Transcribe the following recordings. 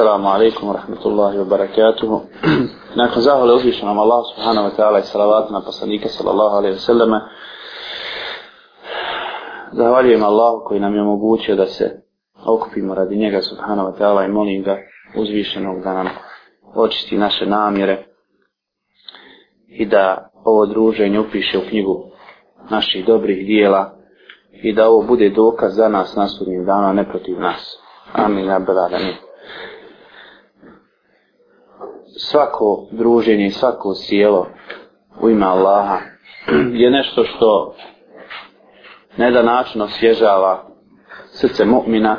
Assalamu alaikum wa rahmatullahi wa barakatuhu. Nakon zahvale uzvišu nam Allah subhanahu wa ta'ala i salavatu na poslanika sallallahu alaihi wa sallame. Zahvaljujem Allahu koji nam je omogućio da se okupimo radi njega subhanahu wa ta'ala i molim ga uzvišenog da nam očisti naše namjere i da ovo druženje upiše u knjigu naših dobrih dijela i da ovo bude dokaz za nas nasudnjim dana, ne protiv nas. Amin, abel, adamin svako druženje i svako sjelo u ime Allaha je nešto što ne da način osježava srce mu'mina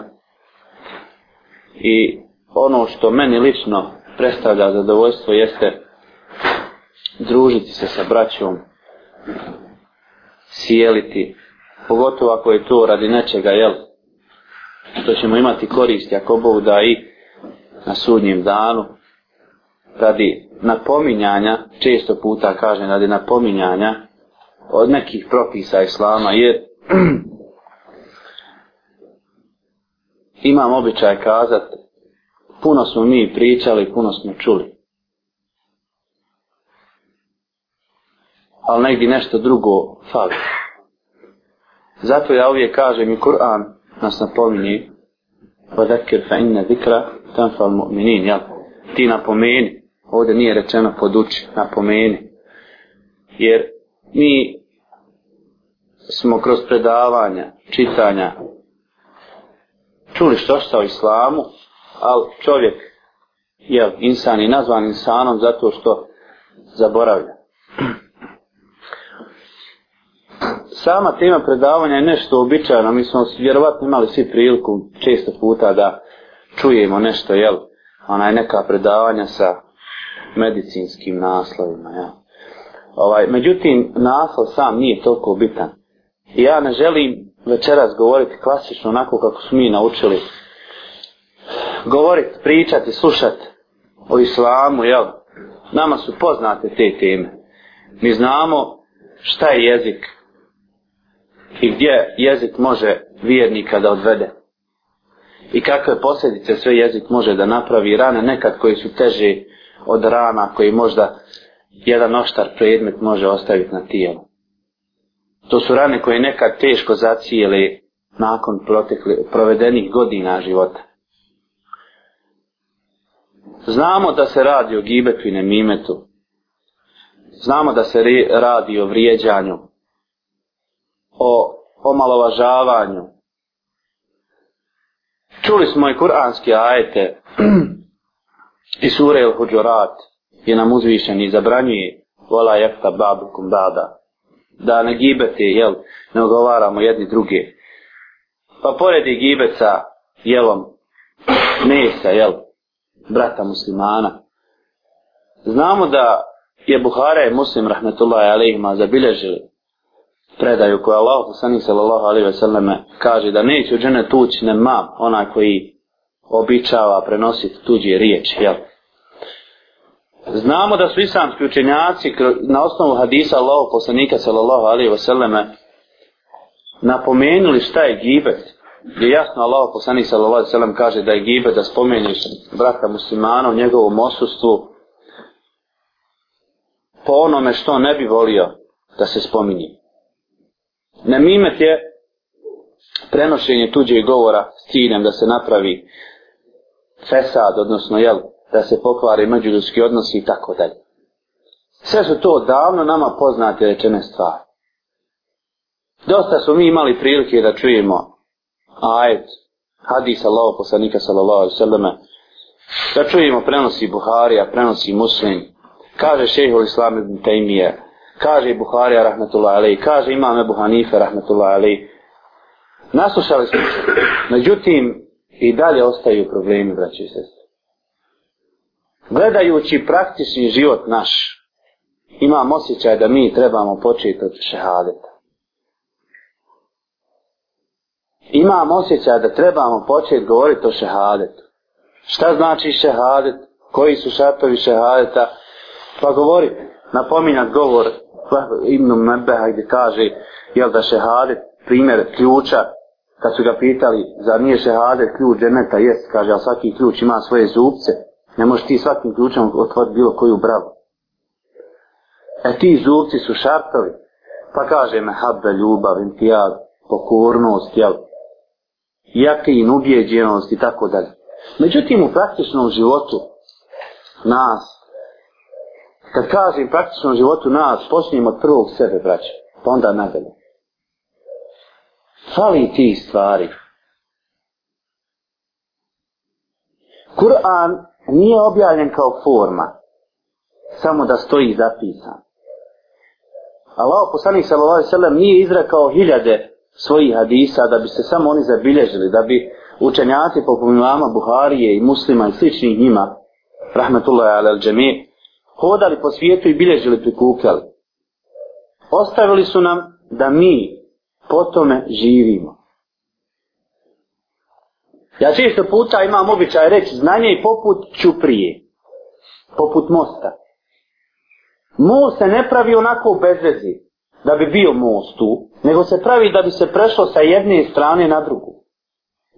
i ono što meni lično predstavlja zadovoljstvo jeste družiti se sa braćom sjeliti pogotovo ako je to radi nečega jel što ćemo imati koristi ako Bog da i na sudnjem danu radi napominjanja, često puta kažem radi napominjanja od nekih propisa islama, jer imam običaj kazat puno smo mi pričali, puno smo čuli. Ali negdje nešto drugo fali. Zato ja uvijek kažem i Kur'an nas napominje Vodakir fa inna zikra tanfa al mu'minin. Ja, ti napomeni. Ovdje nije rečeno poduči, napomeni. Jer mi smo kroz predavanja, čitanja, čuli što šta o islamu, ali čovjek, je insan i nazvan insanom zato što zaboravlja. Sama tema predavanja je nešto običajno, mi smo vjerovatno imali svi priliku često puta da čujemo nešto, jel, onaj neka predavanja sa medicinskim naslovima. Ja. Ovaj, međutim, naslov sam nije toliko bitan. Ja ne želim večeras govoriti klasično onako kako smo mi naučili govoriti, pričati, slušati o islamu, jel? Nama su poznate te teme. Mi znamo šta je jezik i gdje jezik može vjernika da odvede. I kakve posljedice sve jezik može da napravi rane nekad koje su teže od rana koji možda jedan oštar predmet može ostaviti na tijelu. To su rane koje nekad teško zacijele nakon protekli, provedenih godina života. Znamo da se radi o gibetu i nemimetu. Znamo da se radi o vrijeđanju, o omalovažavanju. Čuli smo i kuranske ajete I sure Al-Hujurat je nam uzvišen i zabranjuje Vola jakta babukum bada Da ne gibete, jel, ne ogovaramo jedni druge Pa pored je gibet sa jelom mesa, jel, brata muslimana Znamo da je Buhara i Muslim, rahmetullahi alaihima, zabilježili predaju koja Allah, sanih sallallahu alaihi ve selleme, kaže da neće u džene tući ne mam, onaj koji običava prenositi tuđe riječi, jel? Znamo da su islamski učenjaci na osnovu hadisa Allahog poslanika sallallahu alaihi wa sallame napomenuli šta je gibet. Je jasno Allahog poslanika sallallahu alaihi wa sallam kaže da je gibet da spomeniš brata muslimana u njegovom osustvu po onome što ne bi volio da se spominje. Nemimet je prenošenje tuđeg govora s ciljem da se napravi fesad, odnosno jel, da se pokvare međuljudski odnosi i tako dalje. Sve su to davno nama poznate rečene stvari. Dosta su mi imali prilike da čujemo ajet hadisa Allaho poslanika sallallahu alaihi sallame da čujemo prenosi Buharija, prenosi Muslim, kaže šehol Islam ibn Taymiye, kaže Buharija rahmetullahi alaihi, kaže imam Ebu Hanife rahmetullahi alaihi. Naslušali smo se. Međutim, i dalje ostaju problemi, braći i sestri. Gledajući praktični život naš, imam osjećaj da mi trebamo početi od šehadeta. Imam osjećaj da trebamo početi govoriti o šehadetu. Šta znači šehadet? Koji su šartovi šehadeta? Pa govori, napominjat govor Ibn Mebeha gdje kaže jel da šehadet primjer ključa kad su ga pitali, za nije šehade ključ dženeta, jest, kaže, a svaki ključ ima svoje zubce, ne možeš ti svakim ključom otvoriti bilo koju bravu. E ti zubci su šartovi, pa kaže me, habbe, ljubav, imtijaz, pokornost, jel, jakin, ubjeđenost i tako dalje. Međutim, u praktičnom životu nas, kad kažem praktičnom životu nas, počnijem od prvog sebe, braća, pa onda nadalje fali ti stvari. Kur'an nije objavljen kao forma, samo da stoji zapisan. Allah poslanik sallallahu alejhi ve sellem nije izrekao hiljade svojih hadisa da bi se samo oni zabilježili, da bi učenjaci poput imama Buharije i muslima i sličnih njima, rahmetullahi alel džemi, hodali po svijetu i bilježili prikukali. Ostavili su nam da mi po tome živimo. Ja često puta imam običaj reći znanje i poput čuprije, poput mosta. Most se ne pravi onako u bezvezi da bi bio most tu, nego se pravi da bi se prešlo sa jedne strane na drugu.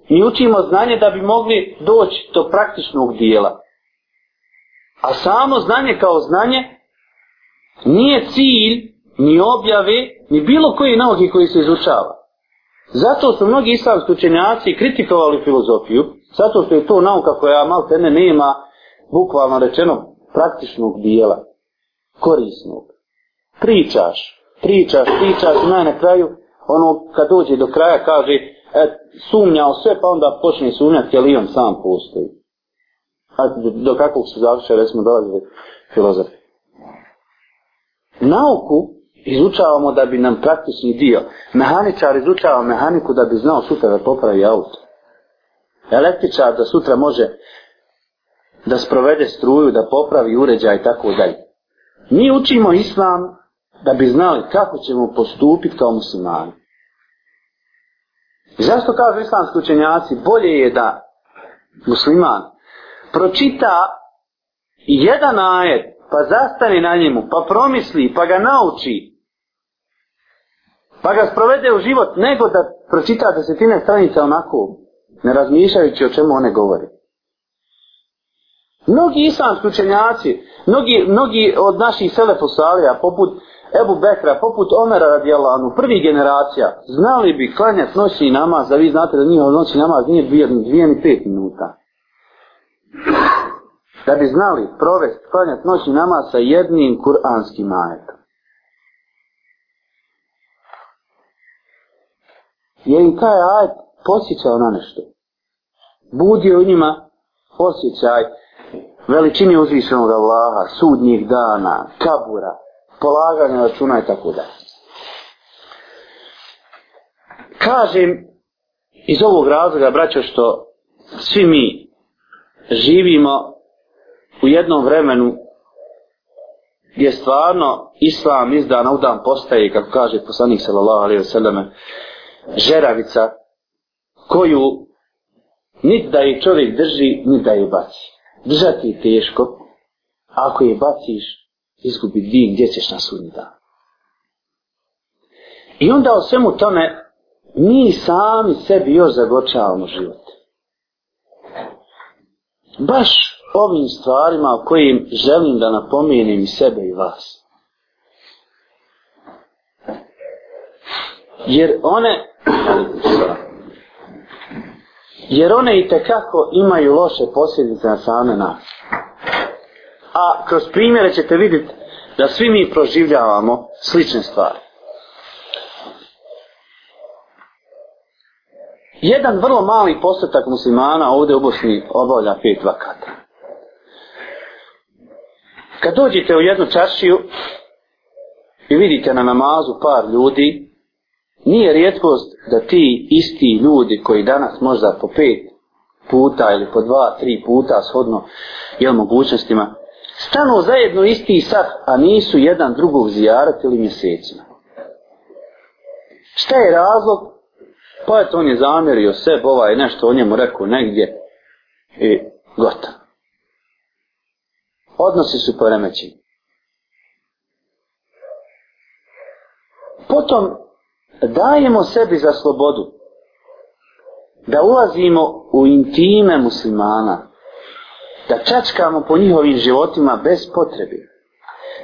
Mi učimo znanje da bi mogli doći do praktičnog dijela. A samo znanje kao znanje nije cilj ni objave, ni bilo koje nauke koji se izučava. Zato su mnogi islamski učenjaci kritikovali filozofiju, zato što je to nauka koja malo tene nema, bukvalno rečeno, praktičnog dijela, korisnog. Pričaš, pričaš, pričaš, i na kraju, ono kad dođe do kraja kaže, et, sumnjao sve, pa onda počne sumnjati, ali on sam postoji. A do, do kakvog se završa, recimo, dolazi filozofi. Nauku izučavamo da bi nam praktični dio. Mehaničar izučava mehaniku da bi znao sutra da popravi auto. Električar da sutra može da sprovede struju, da popravi uređaj i tako dalje. Mi učimo islam da bi znali kako ćemo postupiti kao muslimani. I zašto kažu islamski učenjaci, bolje je da musliman pročita jedan ajet, pa zastane na njemu, pa promisli, pa ga nauči, pa ga sprovede u život, nego da pročita desetine stranica onako, ne razmišljajući o čemu one govore. Mnogi islamski učenjaci, mnogi, mnogi od naših selefosalija, poput Ebu Bekra, poput Omera radijalanu, prvi generacija, znali bi klanjat noćni namaz, da vi znate da njihov noćni namaz nije dvije, dvije ni pet minuta. Da bi znali provest klanjat noćni namaz sa jednim kuranskim ajetom. je im taj ajet posjećao na nešto. Budi u njima osjećaj veličini uzvišenog Allaha, sudnjih dana, kabura, polaganja računa i tako da. Kažem iz ovog razloga, braćo, što svi mi živimo u jednom vremenu gdje stvarno islam izdana u dan postaje, kako kaže poslanik sallallahu alaihi wa sallam, žeravica koju niti da je čovjek drži, niti da je baci. Držati je teško, ako je baciš, izgubi din, gdje ćeš na sudnji dan. I onda o svemu tome, mi sami sebi još zagočavamo život. Baš ovim stvarima o kojim želim da napomenem i sebe i vas. Jer one Jer one i tekako imaju loše posljedice na same nas. A kroz primjere ćete vidjeti da svi mi proživljavamo slične stvari. Jedan vrlo mali postotak muslimana ovdje u Bosni obavlja pet vakata. Kad dođete u jednu čašiju i vidite na namazu par ljudi, Nije rijetkost da ti isti ljudi koji danas možda po pet puta ili po dva, tri puta shodno jel mogućnostima, stanu zajedno isti sad, a nisu jedan drugog zijarat ili mjesecima. Šta je razlog? Pa je to on je zamjerio sebe, ovaj je nešto o njemu rekao negdje i gotovo. Odnosi su poremećeni. Potom dajemo sebi za slobodu da ulazimo u intime muslimana, da čačkamo po njihovim životima bez potrebe.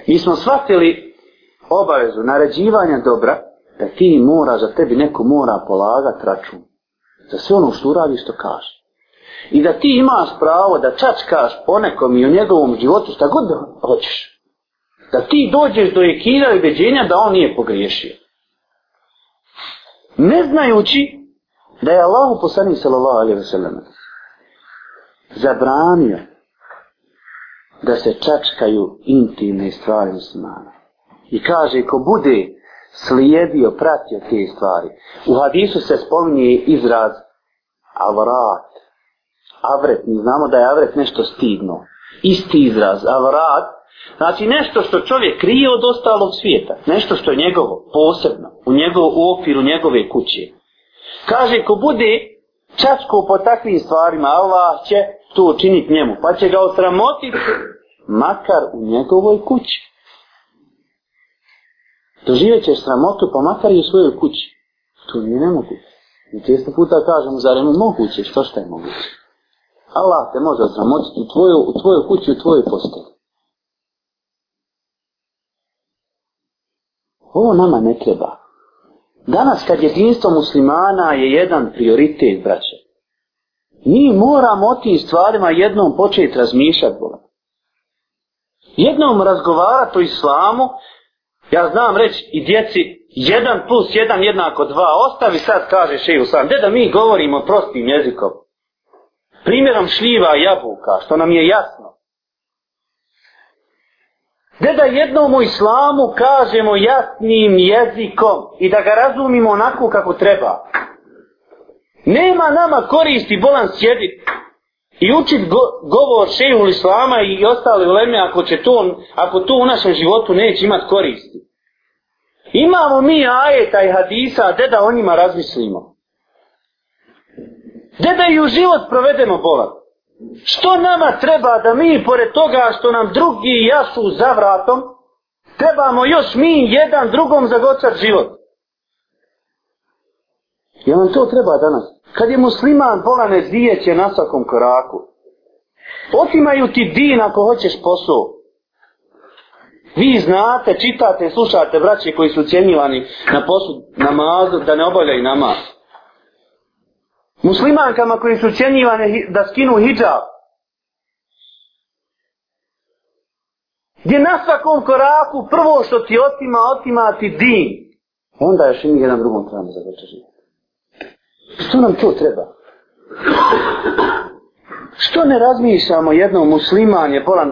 Mi smo shvatili obavezu naređivanja dobra, da ti mora, za tebi neko mora polagat račun. Za sve ono što uradi što kaže. I da ti imaš pravo da čačkaš po nekom i u njegovom životu šta god da hoćeš. Da ti dođeš do ekina i da on nije pogriješio ne znajući da je Allahu poslanik sallallahu alejhi ve sellem zabranio da se čačkaju intimne stvari muslimana. I kaže, ko bude slijedio, pratio te stvari. U hadisu se spominje izraz avrat. Avret, mi znamo da je avret nešto stidno. Isti izraz, avrat, Znači nešto što čovjek krije od ostalog svijeta, nešto što je njegovo posebno, u njegovu u okviru njegove kuće. Kaže, ko bude čačko po takvim stvarima, Allah će to učiniti njemu, pa će ga osramotiti makar u njegovoj kući. Doživjet će sramotu, pa makar i u svojoj kući. To nije nemoguće. I često puta kažem, zar je moguće, što što je moguće? Allah te može osramotiti u tvojoj, u tvojoj kući, u tvojoj postavi. Ovo nama ne treba. Danas kad jedinstvo muslimana je jedan prioritet, braće, mi moramo o tim stvarima jednom početi razmišljati bolje. Jednom razgovarati o islamu, ja znam reći i djeci, jedan plus jedan jednako dva, ostavi sad, kaže šeju sam, gdje da mi govorimo prostim jezikom? Primjerom šljiva jabuka, što nam je jasno. Gdje da jednom u islamu kažemo jasnim jezikom i da ga razumimo onako kako treba. Nema nama koristi bolan sjedit i učit go, govor šeju islama i ostale uleme ako će to, ako to u našem životu neće imat koristi. Imamo mi ajeta i hadisa, gdje da o njima razmislimo. Gdje da i u život provedemo bolan. Što nama treba da mi, pored toga što nam drugi jasu za vratom, trebamo još mi jedan drugom zagocat život? Je nam to treba danas? Kad je musliman bolane dijeće na svakom koraku, otimaju ti din ako hoćeš posao. Vi znate, čitate, slušate braće koji su cjenjivani na poslu namazu, da ne obavljaju namaz muslimankama koji su čenjivane da skinu hijab. Gdje na svakom koraku prvo što ti otima, otima ti din. Onda još imi jedan drugom trebamo za veće živjeti. Što nam to treba? Što ne razmišljamo jedno musliman je bolan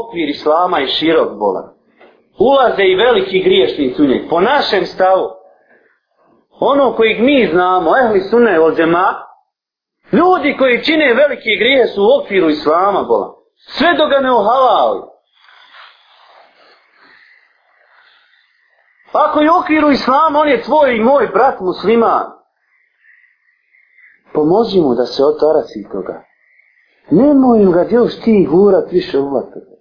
okvir islama i širok bolan. Ulaze i veliki griješnici u njeg. Po našem stavu, ono kojeg mi znamo, ehli sunne od džema, ljudi koji čine velike grije su u okviru islama, bola. Sve do ga ne ohalali. Ako je u okviru islama, on je tvoj i moj brat musliman. Pomozi mu da se otarasi toga. Nemoj ga djelš ti gurat više uvatati.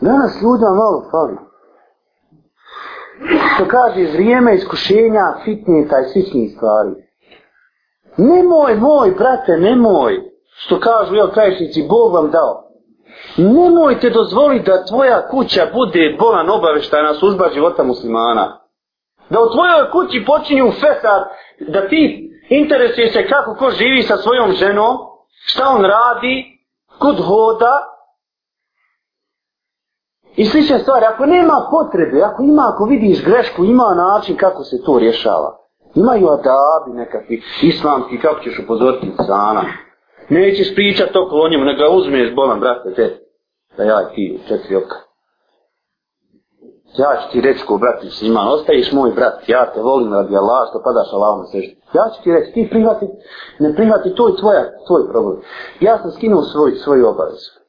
Danas ljudima malo fali što kaže vrijeme iskušenja fitnica i svišnjih stvari. Nemoj, moj, brate, nemoj, što kažu, jel, krajišnici, Bog vam dao. Nemoj te dozvoli da tvoja kuća bude bolan obaveštajna služba života muslimana. Da u tvojoj kući počinju fesar, da ti interesuje se kako ko živi sa svojom ženom, šta on radi, kod hoda, I slične stvari, ako nema potrebe, ako ima, ako vidiš grešku, ima način kako se to rješava. Imaju adabi nekakvi, islamski, kako ćeš upozoriti sana. Nećeš pričati toko o njemu, nego uzmeš bolan, brate, te, da ja ti u četiri oka. Ja ću ti reći ko brat iz iman, ostaješ moj brat, ja te volim radi Allah, što padaš Allah na sreću. Ja ću ti reći, ti prihvati, ne prihvati, to je tvoja, tvoj problem. Ja sam skinuo svoj, svoju obavezu.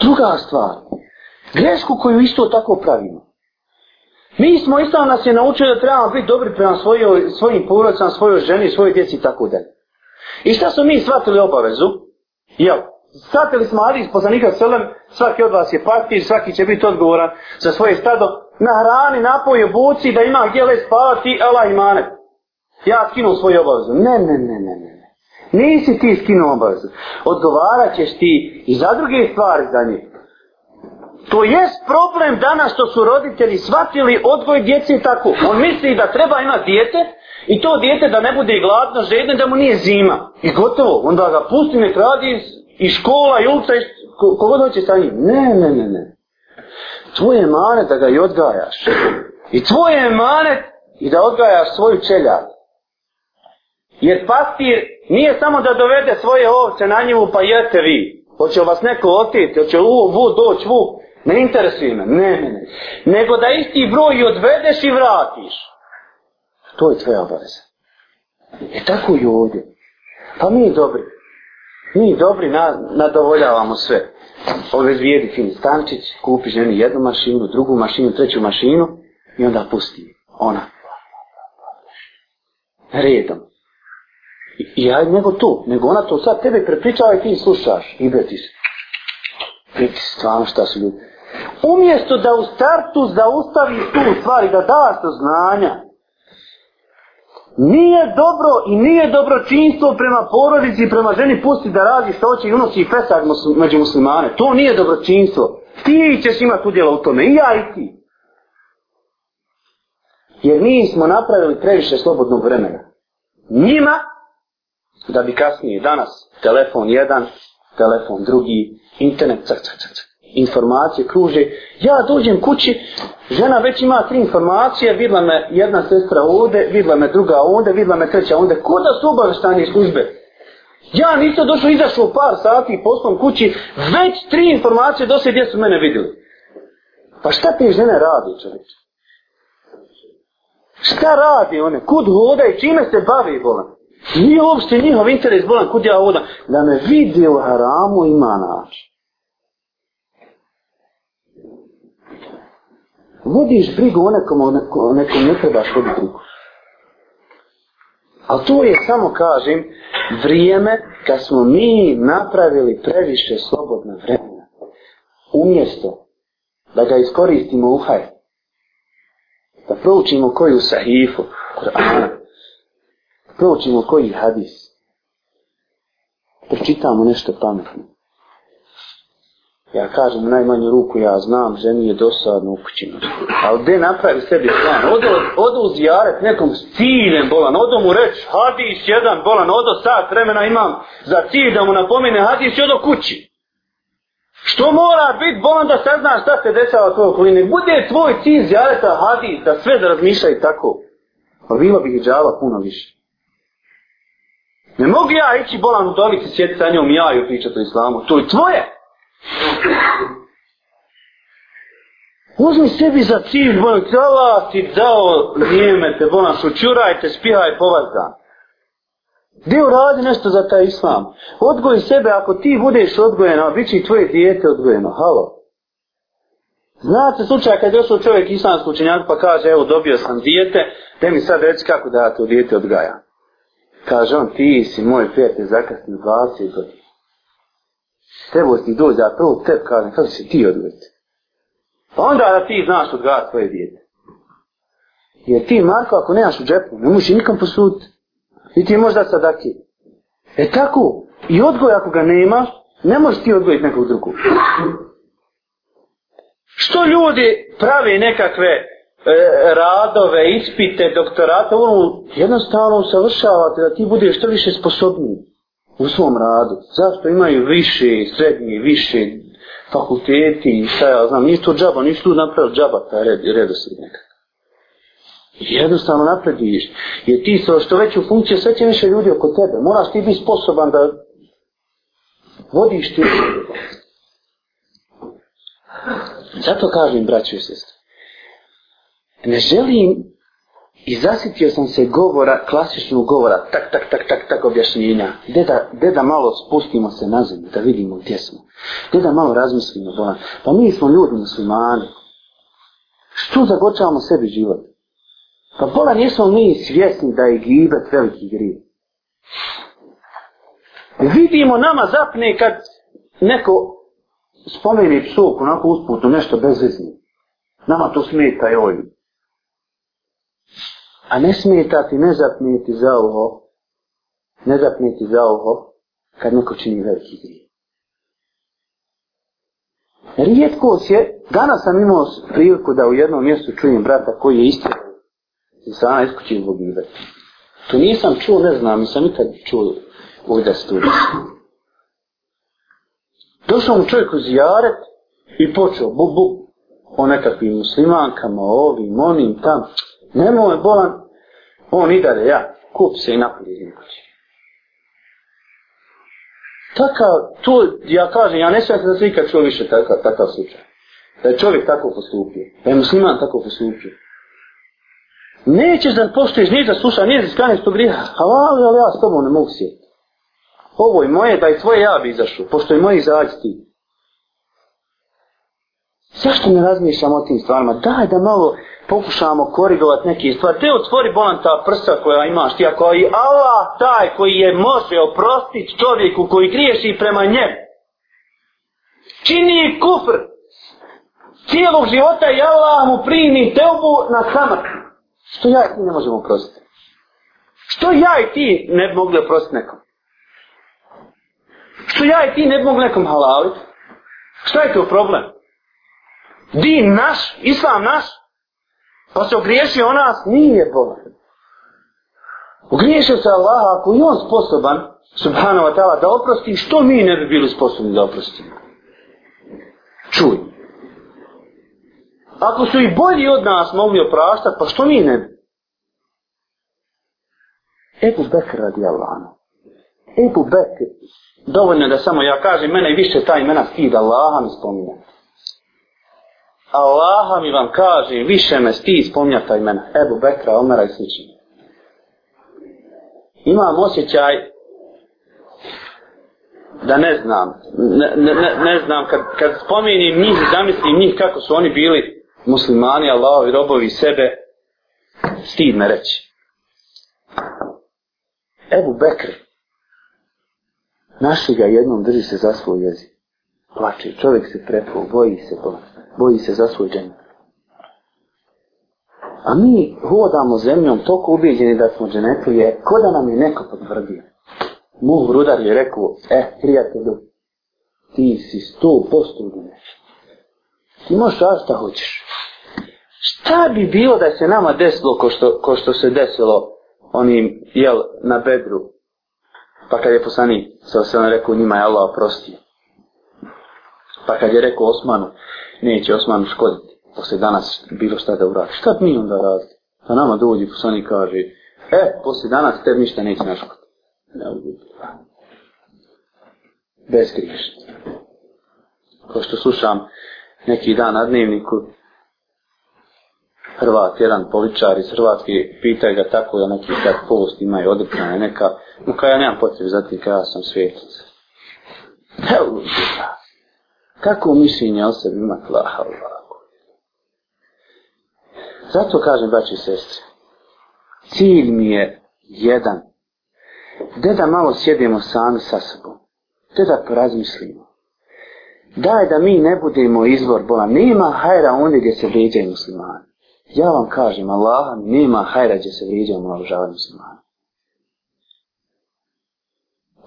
Druga stvar, grešku koju isto tako pravimo. Mi smo islam nas je naučio da trebamo biti dobri prema svojoj, svojim porodicama, svojoj ženi, svojoj djeci i tako dalje. I šta smo mi shvatili obavezu? Jel, shvatili smo ali iz poslanika selem, svaki od vas je partij, svaki će biti odgovoran za svoje stado, na hrani, napoju, buci, da ima gdje le spavati, ala imane. Ja skinu svoju obavezu. Ne, ne, ne, ne, ne. Nisi ti skinu obavezu. Odgovarat ćeš ti i za druge stvari za njih. To jest problem danas što su roditelji shvatili odgoj djece tako. On misli da treba imati djete i to djete da ne bude i gladno, žedno da mu nije zima. I gotovo, onda ga pusti nek radi iz, iz škola, i ulica, i kogod hoće sa njim. Ne, ne, ne, ne. Tvoje mane da ga i odgajaš. I tvoje mane i da odgajaš svoju čeljad. Jer pastir Nije samo da dovede svoje ovce na njivu pa jete vi. Hoće vas neko otjeti, hoće u, vu, doć, vu. Ne interesuje me, ne, ne, ne. Nego da isti broj i odvedeš i vratiš. To je tvoja obaveza. I e tako i ovdje. Pa mi dobri. Mi dobri na, nadovoljavamo sve. Ove zvijedi fin stančić, kupi ženi jednu mašinu, drugu mašinu, treću mašinu i onda pusti. Ona. Redom. I ja nego to, nego ona to sad tebe prepričava i ti slušaš. I bre ti se. Vidi stvarno šta su ljudi. Umjesto da u startu zaustavi tu stvar i da daš to znanja, nije dobro i nije dobro činstvo prema porodici i prema ženi pusti da radi što hoće i unosi pesak među muslimane. To nije dobro činstvo. Ti ćeš imati udjela u tome, i ja i ti. Jer mi smo napravili previše slobodnog vremena. Njima da bi kasnije danas telefon jedan, telefon drugi, internet, crk, crk, crk, informacije kruže. Ja dođem kući, žena već ima tri informacije, vidla me jedna sestra ovde, vidla me druga ovde, vidla me treća ovde. Ko da su obaveštanje službe? Ja nisam došao, izašao par sati poslom kući, već tri informacije do se gdje su mene vidjeli. Pa šta te žene radi, čovječe? Šta radi one? Kud hodaj? Čime se bavi, volan? Nije uopšte njihov interes bolan kod ja ovdje. Da me vidi u haramu ima način. Vodiš brigu o nekom, o nekom, o nekom ne trebaš vodi brigu. Ali to je samo, kažem, vrijeme kad smo mi napravili previše slobodna vremena. Umjesto da ga iskoristimo u hajr. Da proučimo koju sahifu, Kur'ana, proćimo koji hadis. Pročitamo nešto pametno. Ja kažem najmanju ruku, ja znam, ženi je dosadno upućena. Ali gdje napravi sebi plan? Odo, odo uzijaret nekom s ciljem bolan. Odo mu reći hadis jedan bolan. Odo sat vremena imam za cilj da mu napomene hadis i odo kući. Što mora bit bolan da se zna šta se desava tvoj okolini? Bude tvoj cilj zjareta hadis da sve da razmišlja i tako. Pa bilo bih džava puno više. Ne mogu ja ići bolan u dovici, sjeti sa njom ja i pričati o islamu. To je tvoje. Uzmi sebi za cilj, bolan, kala ti dao nijeme te, bolan, sučuraj te, spihaj povazdan. Gdje uradi nešto za taj islam? Odgoj sebe, ako ti budeš odgojena, bit će i tvoje dijete odgojeno. Halo. Znate slučaj kad je čovjek islamsku učenjaku pa kaže, evo dobio sam dijete, te mi sad reći kako da ja to dijete odgajam. Kaže on, ti si moj prijatelj zakasni 20 godina. Trebao si dođa, a prvo tebi kažem, kako si ti odgojiti? Pa onda da ti znaš odgajati svoje djete. Jer ti, Marko, ako nemaš u džepu, ne možeš nikom posuditi. I ti možda sadaki. E tako, i odgoj ako ga nemaš, ne možeš ti odgojiti nekog drugog. Što ljudi prave nekakve E, radove, ispite, doktorate, ono, jednostavno usavršavate da ti budeš što više sposobniji u svom radu. Zašto imaju više, srednje, više fakulteti i šta ja znam, nije to džaba, nisu tu napravili džaba, taj red, redosljed nekakav. Jednostavno napreduješ, jer ti sa što veću funkciju, sve će više ljudi oko tebe, moraš ti biti sposoban da vodiš ti. Zato kažem, braću i sestri, ne želim i zasitio sam se govora, klasičnog govora, tak, tak, tak, tak, tak objašnjenja. Gde da, gde da malo spustimo se na zemlju, da vidimo gdje smo. Gde da malo razmislimo, Bona. Pa, pa mi smo ljudi muslimani. Što zagočavamo sebi život? Pa Bona, nismo mi svjesni da je gibet veliki grije. Vidimo nama zapne kad neko spomeni psuk, onako usputno, nešto bezvezni. Nama to smeta, joj a ne smeta ti ne zapniti za oho, ne zapniti za oho, kad neko čini veliki grije. Rijetko je, danas sam imao priliku da u jednom mjestu čujem brata koji je isti, i sam iskući zbog gibeta. To nisam čuo, ne znam, nisam ikad čuo ovdje da studi. Došao mu čovjek uz jaret i počeo bu bu o nekakvim muslimankama, ovim, onim, tam. Nemoj bolan, on i dalje, ja, kup se i napolje iz kući. Takav, to, ja kažem, ja ne sve da se ikad čuo više takav, takav slučaj. Da je čovjek tako postupio, da je musliman tako postupio. Nećeš da poštiš, nećeš da slušaš, nećeš da iskaneš to grija. Hvala, ali ja s tobom ne mogu sjeti. Ovo je moje, da i tvoje ja bi izašao, pošto je moje izađi ti. Zašto ne razmišljamo o tim stvarima? Daj da malo pokušamo korigovati neke stvari. Te otvori bolan ta prsa koja imaš ti, ako i Allah taj koji je može oprostiti čovjeku koji griješi prema njemu. Čini kufr. Cijelog života i Allah mu primi teubu na samak. Što ja i ti ne možemo oprostiti? Što ja i ti ne bi mogli oprostiti nekom? Što ja i ti ne bi mogli nekom halaliti? Što je to problem? din naš, islam naš, pa se ogriješio o nas, nije Boga. Ogriješio se Allah, ako je on sposoban, subhanahu wa ta'ala, da oprosti, što mi ne bi bili sposobni da oprostimo? Čuj. Ako su i bolji od nas mogli opraštat, pa što mi ne bi? Ebu Bekr radi Allahom. Ebu Bekr. Dovoljno da samo ja kažem, mene više ta imena stida Allaha mi spominjati. Allaha mi vam kaže, više me sti spomnja ta imena. Ebu Bekra, Omera i slično. Imam osjećaj da ne znam. Ne, ne, ne, ne znam, kad, kad spomenim njih i zamislim njih kako su oni bili muslimani, Allahovi robovi sebe, stid me reći. Ebu Bekr, naši ga jednom drži se za svoj jezik. Plače, čovjek se prepo, boji se, plače boji se za svoj džennet. A mi hodamo zemljom toliko ubijeđeni da smo dženetu je, ko da nam je neko potvrdio? Moj rudar je rekao, eh, prijatelju, ti si sto posto u Ti možeš da šta hoćeš. Šta bi bilo da se nama desilo ko što, ko što se desilo onim, jel, na bedru? Pa kad je poslani, sa se on rekao, njima je Allah oprostio. Pa kad je rekao Osmanu, neće Osmanu škoditi. Ako se danas bilo šta da uradi. Šta mi onda radi? Pa nama dođi poslanik kaže, e, posle danas te ništa neće naškoditi. Ne Bez griješta. Kao što slušam neki dan na dnevniku, Hrvat, jedan poličar iz Hrvatske, pitaju ga tako da neki tak post imaju odrpljane neka, no kao ja nemam potrebe za tim, kao ja sam svjetljica. Evo, ljudi, Kako mišljenje o sebi ima Laha Allahu? Zato kažem, braći i sestre, cilj mi je jedan. Gde da malo sjedimo sami sa sobom? Gde da porazmislimo? Daj da mi ne budemo izvor Boga. Nema hajra onda gdje se vređaju muslimani. Ja vam kažem, Allah nema hajra gdje se vređaju malo muslimani.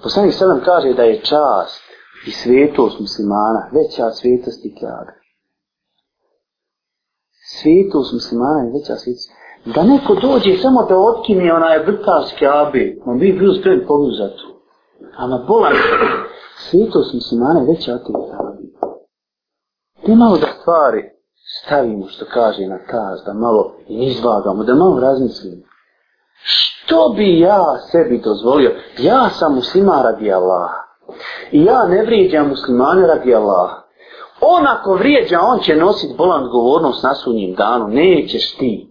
Poslanih sedam kaže da je čast i svetost muslimana, veća svetost i kjaga. Svetost muslimana je veća svetost. Da neko dođe samo da otkine onaj vrtav skjabe, on bi bio spren pogled za to. A na pola svetost muslimana je veća od tega skjabe. Ti malo da stvari stavimo što kaže na kaz, da malo izvagamo, da malo razmislimo. Što bi ja sebi dozvolio? Ja sam muslima radi Allaha ja ne vrijeđam muslimane radi Allaha. On ako vrijeđa, on će nositi bolan odgovornost na sunnjim danu. Nećeš ti.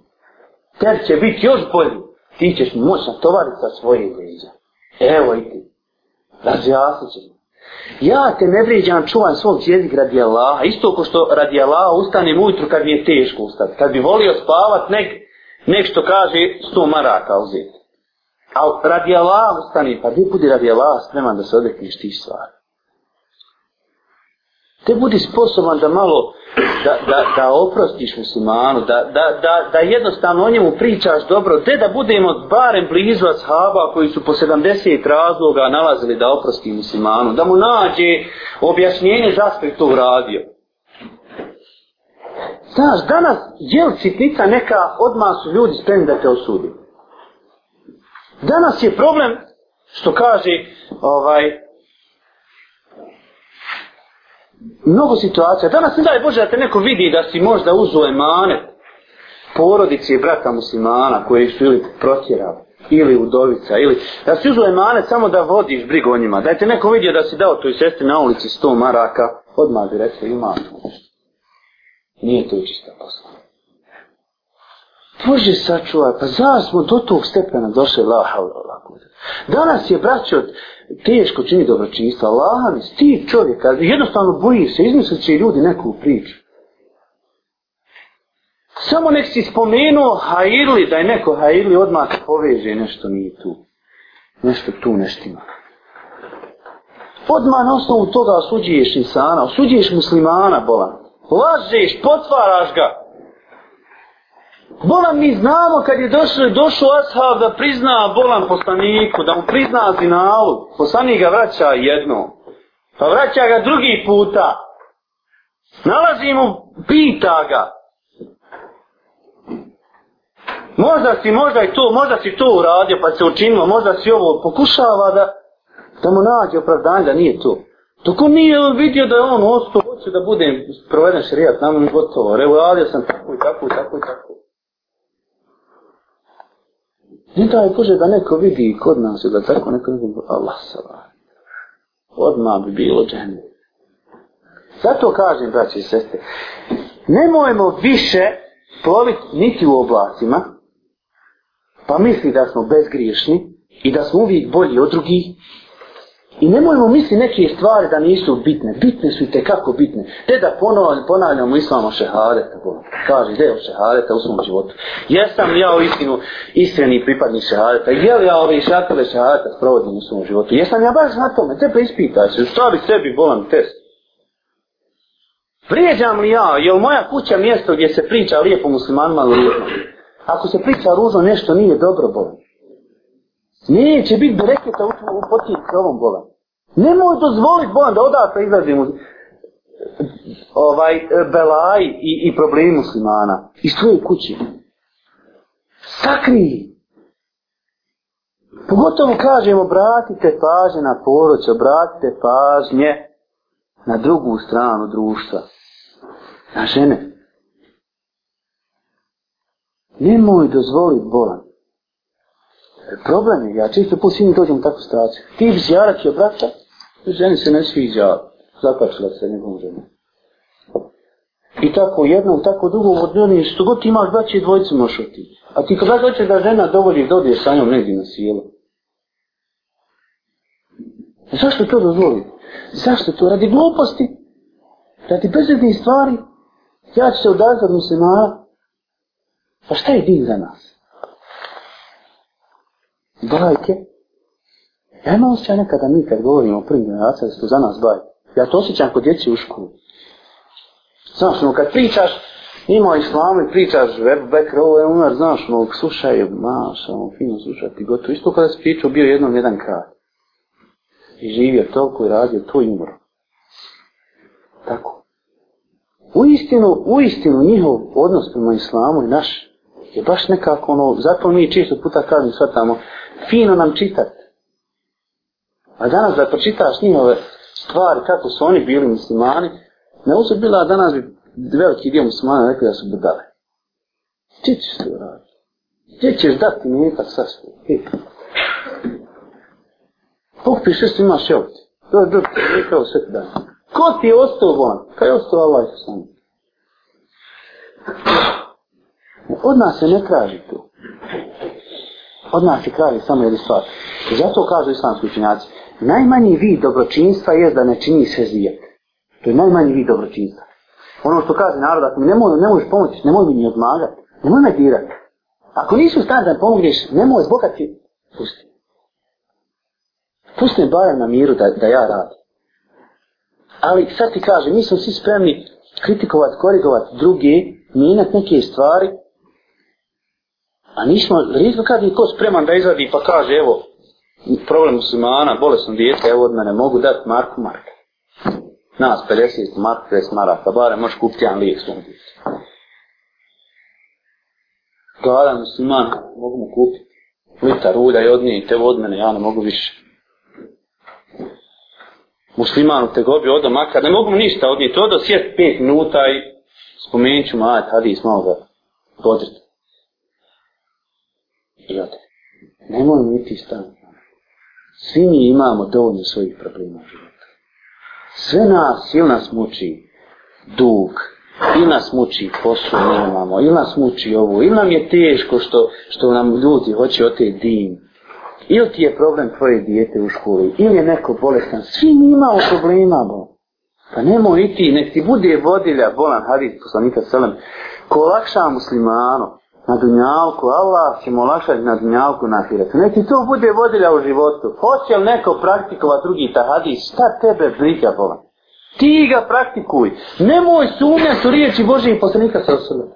Ter će biti još bolji. Ti ćeš moći natovariti sa svoje vrijeđa. Evo i ti. Razjasnit ćeš. Ja te ne vrijeđam, čuvam svog jezika radi Allaha. Isto ko što radi Allaha ustanem ujutru kad mi je teško ustati. Kad bi volio spavat, nek, nek što kaže sto maraka uzeti. Al radi Allah ustani, pa gdje budi radi Allah spreman da se odrekneš tih stvari? Te budi sposoban da malo, da, da, da oprostiš muslimanu, da, da, da, da jednostavno o njemu pričaš dobro, te da budemo barem blizu ashaba koji su po 70 razloga nalazili da oprosti muslimanu, da mu nađe objašnjenje zašto je to uradio. Znaš, danas, jel sitnica neka, odmah su ljudi spremni da te osudim. Danas je problem što kaže ovaj mnogo situacija. Danas ne daj Bože da te neko vidi da si možda uzuo emane porodici i brata muslimana koji su ili protjerali ili udovica, ili da si uzuo emane samo da vodiš brigu o njima. Da je te neko vidio da si dao toj sestri na ulici sto maraka, odmah bi rekao ima to nešto. Nije to učista posla. Bože sačuvaj, pa za smo do tog stepena došli, la haula la Danas je braće od teško čini dobročinstva, Allah mi sti čovjeka, jednostavno boji se, izmislit će ljudi neku priču. Samo nek si spomenuo Hajirli, da je neko Hajirli odmah poveže nešto nije tu. Nešto tu neštima. Odmah na osnovu toga osuđuješ insana, osuđuješ muslimana, bolan. Lažeš, potvaraš ga. Bolan mi znamo kad je došao, došao Ashab da prizna Bolan poslaniku, da mu prizna Zinalu. Poslanik ga vraća jedno, pa vraća ga drugi puta. Nalazi mu, pita ga. Možda si, možda i to, možda si to uradio, pa se učinilo, možda si ovo pokušava da, da mu nađe opravdanje da nije to. Toko nije vidio da je on ostao, hoće da budem proveden šrijat, nam je gotovo, revojavio sam tako i tako i tako i tako. Ne daj Bože da neko vidi kod nas ili da tako neko vidi, Allah sallahu. Odmah bi bilo džene. Zato kažem, braći i sestre, nemojmo više ploviti niti u oblacima, pa misli da smo bezgriješni i da smo uvijek bolji od drugih, I nemojmo misli neke stvari da nisu bitne. Bitne su i tekako bitne. Te da ponavljamo islamo šehadeta. Kaži, deo šehadeta u svom životu. Jesam li ja u istinu istreni pripadni šehadeta? Je li ja ove šatove šehadeta provodim u svom životu? Jesam ja baš na tome? Te pa ispitaj se. Šta bi sebi bolan test? Vrijeđam li ja? Je li moja kuća mjesto gdje se priča lijepo muslimanima ili ružno? Ako se priča ružno nešto nije dobro bolan. Neće biti bereketa u potjeći ovom bolanu. Nemoj dozvoliti Bojan da odatle izađe mu ovaj, belaj i, i problemi muslimana. Iz svoje kuće. Sakri. Pogotovo kažemo, bratite pažnje na poroć, obratite pažnje na drugu stranu društva. Na žene. Nemoj dozvoliti Bojan. Problem je, ja čisto po svim dođem u takvu situaciju. Ti bi zjarat će obratiti, ženi se ne sviđa, zakačila se njegovom ženom. I tako jedno, tako dugo, od njeni, što god ti imaš, da će dvojice moš otići. A ti kada hoće da žena dovolji, dobije sa njom negdje na sjelo. Zašto to dozvoli? Zašto to? Radi gluposti? Radi bezrednih stvari? Ja ću se odaziti od muslimara? Pa šta je din za nas? Gledajte, Ja imam osjećaj nekada mi kad govorimo o prvim generacijama da su za nas baj. Ja to osjećam kod djeci u školu. Znaš, no, kad pričaš, ima islam i pričaš web back row, je umar, znaš, no, slušaj, maš, ono, fino slušaj, ti gotovo. Isto kada si pričao, bio jednom jedan kraj. I živio toliko i radio, to i umro. Tako. U istinu, u istinu, njihov odnos prema islamu i naš, je baš nekako, ono, zato mi često puta kažem, shvatamo, fino nam čitati. A danas da pročitaš njihove stvari kako su oni bili muslimani, ne uzu bila danas bi veliki dio muslimana rekli da su budale. Gdje ćeš to raditi? Gdje ćeš dati mi nekak sasvu? Pokupiš e. što si imaš evo ti. Dobro, dobro, mi kao sve ti dajem. Ko ti je ostao van? Kaj je ostao Allah iz sami? Od nas se ne traži to. Od nas se traži samo jedna stvar. Zato kažu islamski učinjaci najmanji vid dobročinstva je da ne čini se zijet. To je najmanji vid dobročinstva. Ono što kaže narod, ako mi ne, moj, ne možeš pomoći, nemoj mi ni odmagati, nemoj me dirati. Ako nisi u stanu da mi pomogneš, nemoj zbog ti pusti. Pusti me barem na miru da, da ja radim. Ali sad ti kažem, mi smo svi spremni kritikovati, korigovati druge, mijenjati neke stvari, a nismo, redko kad je ko spreman da izradi pa kaže, evo, problem muslimana, bolesno dijete, evo od mene, mogu dati marku marka. Nas, 50 marka, 50 maraka, bare možeš kupiti jedan lijek svom dijete. Gledan musliman, mogu mu kupiti. Litar ulja i od nje, te od mene, ja ne mogu više. Musliman u te gobi odo makar, ne mogu mu ništa od nje, to odo sjet 5 minuta i spomenut ću mu, ajde, hadis, malo da podrite. Ne mogu mi ti stanu. Svi mi imamo dovoljno svojih problema života. Sve nas, ili nas muči dug, ili nas muči poslu, nemamo, ili nas muči ovo, ili nam je teško što, što nam ljudi hoće ote din, ili ti je problem tvoje dijete u školi, ili je neko bolestan, svi mi imamo problema, bo. Pa nemoj i ti, nek ti bude vodilja, bolan hadis, poslanika selem, ko lakša muslimanu, na dunjalku, Allah će mu olakšati na dunjalku na ahiretu. Neki to bude vodilja u životu. Hoće li neko praktikovati drugi ta hadis, šta tebe briga, Boga? Ti ga praktikuj. Nemoj sumnjati u riječi Božih poslanika sa osobom.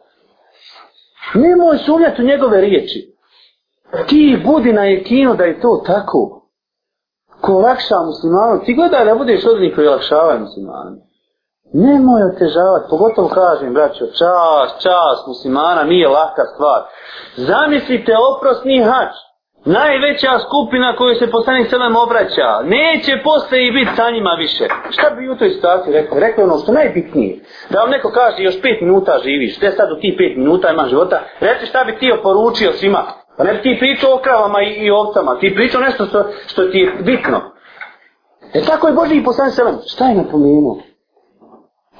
Nemoj sumnjati u njegove riječi. Ti budi na jekinu da je to tako. Ko lakša muslimanom, ti gledaj da budeš odnik koji lakšava muslimanom. Nemoj otežavati, pogotovo kažem, braćo, čas, čas, muslimana, nije laka stvar. Zamislite oprosni hač, najveća skupina koju se poslanik sedam obraća, neće posle i biti sa njima više. Šta bi u toj situaciji rekao? Rekao ono što najbitnije. Da vam neko kaže, još pet minuta živiš, te sad u ti pet minuta ima života, reci šta bi ti oporučio svima. Pa ne bi ti pričao o kravama i, i ovcama, ti pričao nešto što, što ti je bitno. E tako je Boži i poslanik sedam, šta je napomenuo?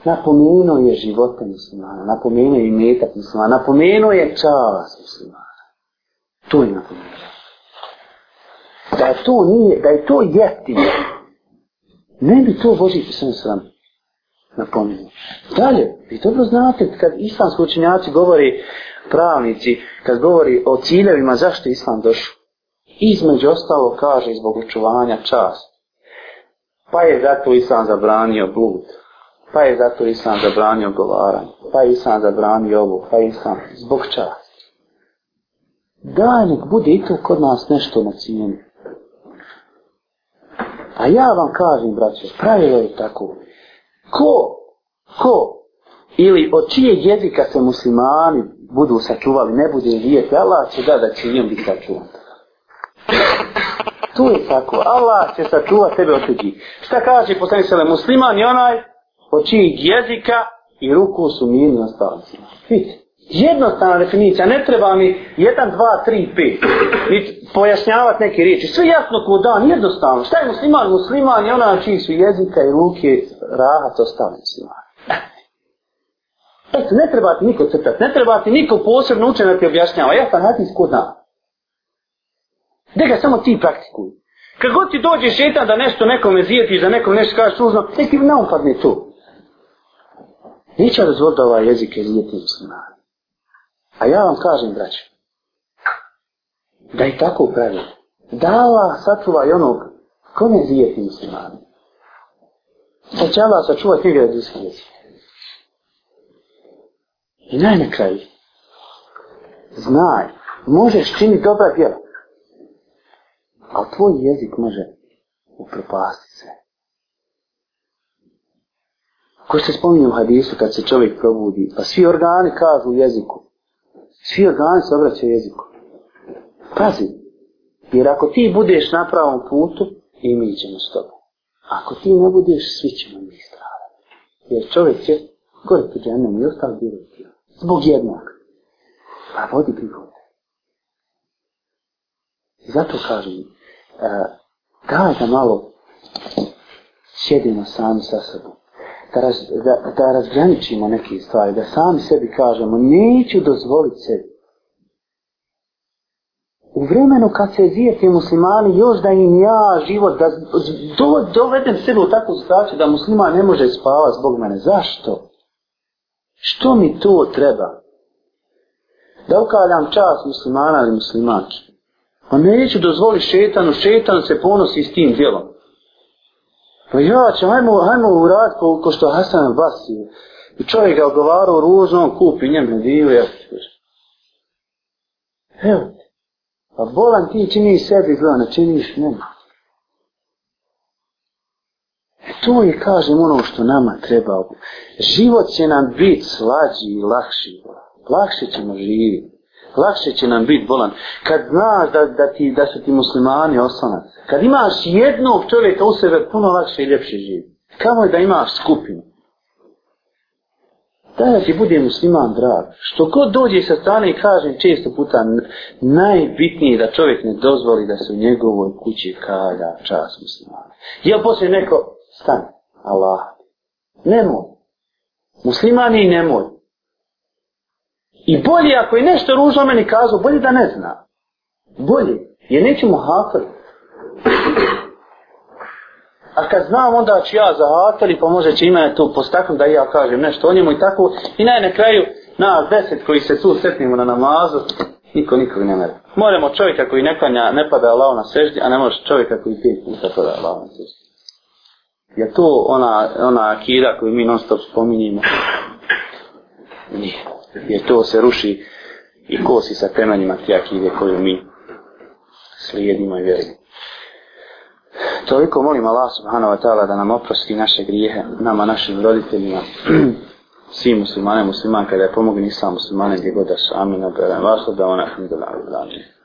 napomenuo je života muslimana, napomenuo je imetak muslimana, napomenuo je čas muslimana. To je napomenuo. Da je to nije, da je to jeftino, ne bi to Boži Pisan Sram napomenuo. Dalje, vi dobro znate kad islamski učinjaci govori, pravnici, kad govori o ciljevima zašto je islam došao, između ostalo kaže zbog očuvanja čast. Pa je zato islam zabranio blud, pa je zato Islam zabranio govaranje, pa je Islam zabranio ovo, pa je Islam zbog časti. Daj, nek bude i to kod nas nešto na cijenu. A ja vam kažem, braće, pravilo je tako. Ko, ko, ili od čijeg jezika se muslimani budu sačuvali, ne bude lijep, Allah će da da će njom biti sačuvan. To je tako. Allah će sačuvati tebe od tebi. Šta kaže poslanik sele musliman je onaj od čijeg jezika i ruku su mirni ostalci. Jednostavna definicija, ne treba mi 1, 2, 3, 5 ni pojašnjavati neke riječi. Sve jasno ko dan, jednostavno. Šta je musliman? Musliman je ona čiji su jezika i ruke rahat ostalim muslimanima. Eto, ne treba ti niko crtati, ne treba ti niko posebno učen da ti objašnjava. Ja sam hadis ko dan. Dega, samo ti praktikuj. Kad god ti dođe šetan da nešto nekome zijetiš, da nekom nešto kažeš tužno, neki ne upadne to. Neće dozvoliti ovaj jezik izvjeti muslimani. A ja vam kažem, braće, da je tako pravi. Dala sačuva i onog kom je izvjeti muslimani. Da će Allah sačuvati igra ljudski jezik. I najme kraj, znaj, možeš činiti dobra djela, ali tvoj jezik može upropastiti sve. Ko se spominje u hadisu kad se čovjek probudi, pa svi organi kažu u jeziku. Svi organi se obraćaju jeziku. Pazi, jer ako ti budeš na pravom putu, i mi ćemo s tobom. Ako ti ne budeš, svi ćemo mi stradati. Jer čovjek će gore pri džennom i ostali bilo Zbog jednog. Pa vodi prihode. I zato kažem, uh, daj da malo sjedimo sami sa sobom da, raz, da, da razgraničimo neke stvari, da sami sebi kažemo, neću dozvoliti sebi. U vremenu kad se zijete muslimani, još da im ja život, da do, dovedem sebi u takvu situaciju da musliman ne može spavati zbog mene. Zašto? Što mi to treba? Da ukaljam čas muslimana ili muslimača. Pa neću dozvoliti šetanu, šetan se ponosi s tim djelom. Pa ja ćemo, hajmo, hajmo u rad ko, ko što Hasan Basi. I čovjek ga ogovarao ružno, on kupi njemu divu, ja ti kaže. Evo ti. Pa bolan ti čini sebi, gleda, ne činiš njemu. E to je, kažem, ono što nama treba. Život će nam biti slađi i lakši. Lakše ćemo živjeti lakše će nam biti bolan. Kad znaš da, da, ti, da su ti muslimani osanac. Kad imaš jednog čovjeka u sebe, puno lakše i ljepše živi. Kamo je da imaš skupinu? Da ti bude musliman drag. Što god dođe sa strane i kaže često puta, najbitnije je da čovjek ne dozvoli da se u njegovoj kući kalja čas muslimana. Jel poslije neko, stan, Allah, nemoj. Musliman je i nemoj. I bolje ako je nešto ružno meni kazao, bolje da ne zna. Bolje. Jer neću mu hafati. A kad znam onda ću ja zahatali, pa može će imati tu postaknut da ja kažem nešto o njemu i tako. I naj na kraju, na deset koji se tu sretnimo na namazu, niko nikog ne mera. Moramo čovjeka koji ne klanja, ne pada Allaho na seždi, a ne može čovjeka koji pije puta pada Allaho na seždi. Je to ona, ona akida koju mi non stop spominjimo? Nije jer to se ruši i kosi sa temeljima te akide koju mi slijedimo i vjerimo. Toliko molim Allah subhanahu wa ta'ala da nam oprosti naše grijehe, nama, našim roditeljima, svim muslimanima, muslimanka da pomogu nisam muslimanima gdje god da su. Amin. Abraham. Vasa da ona. Amin.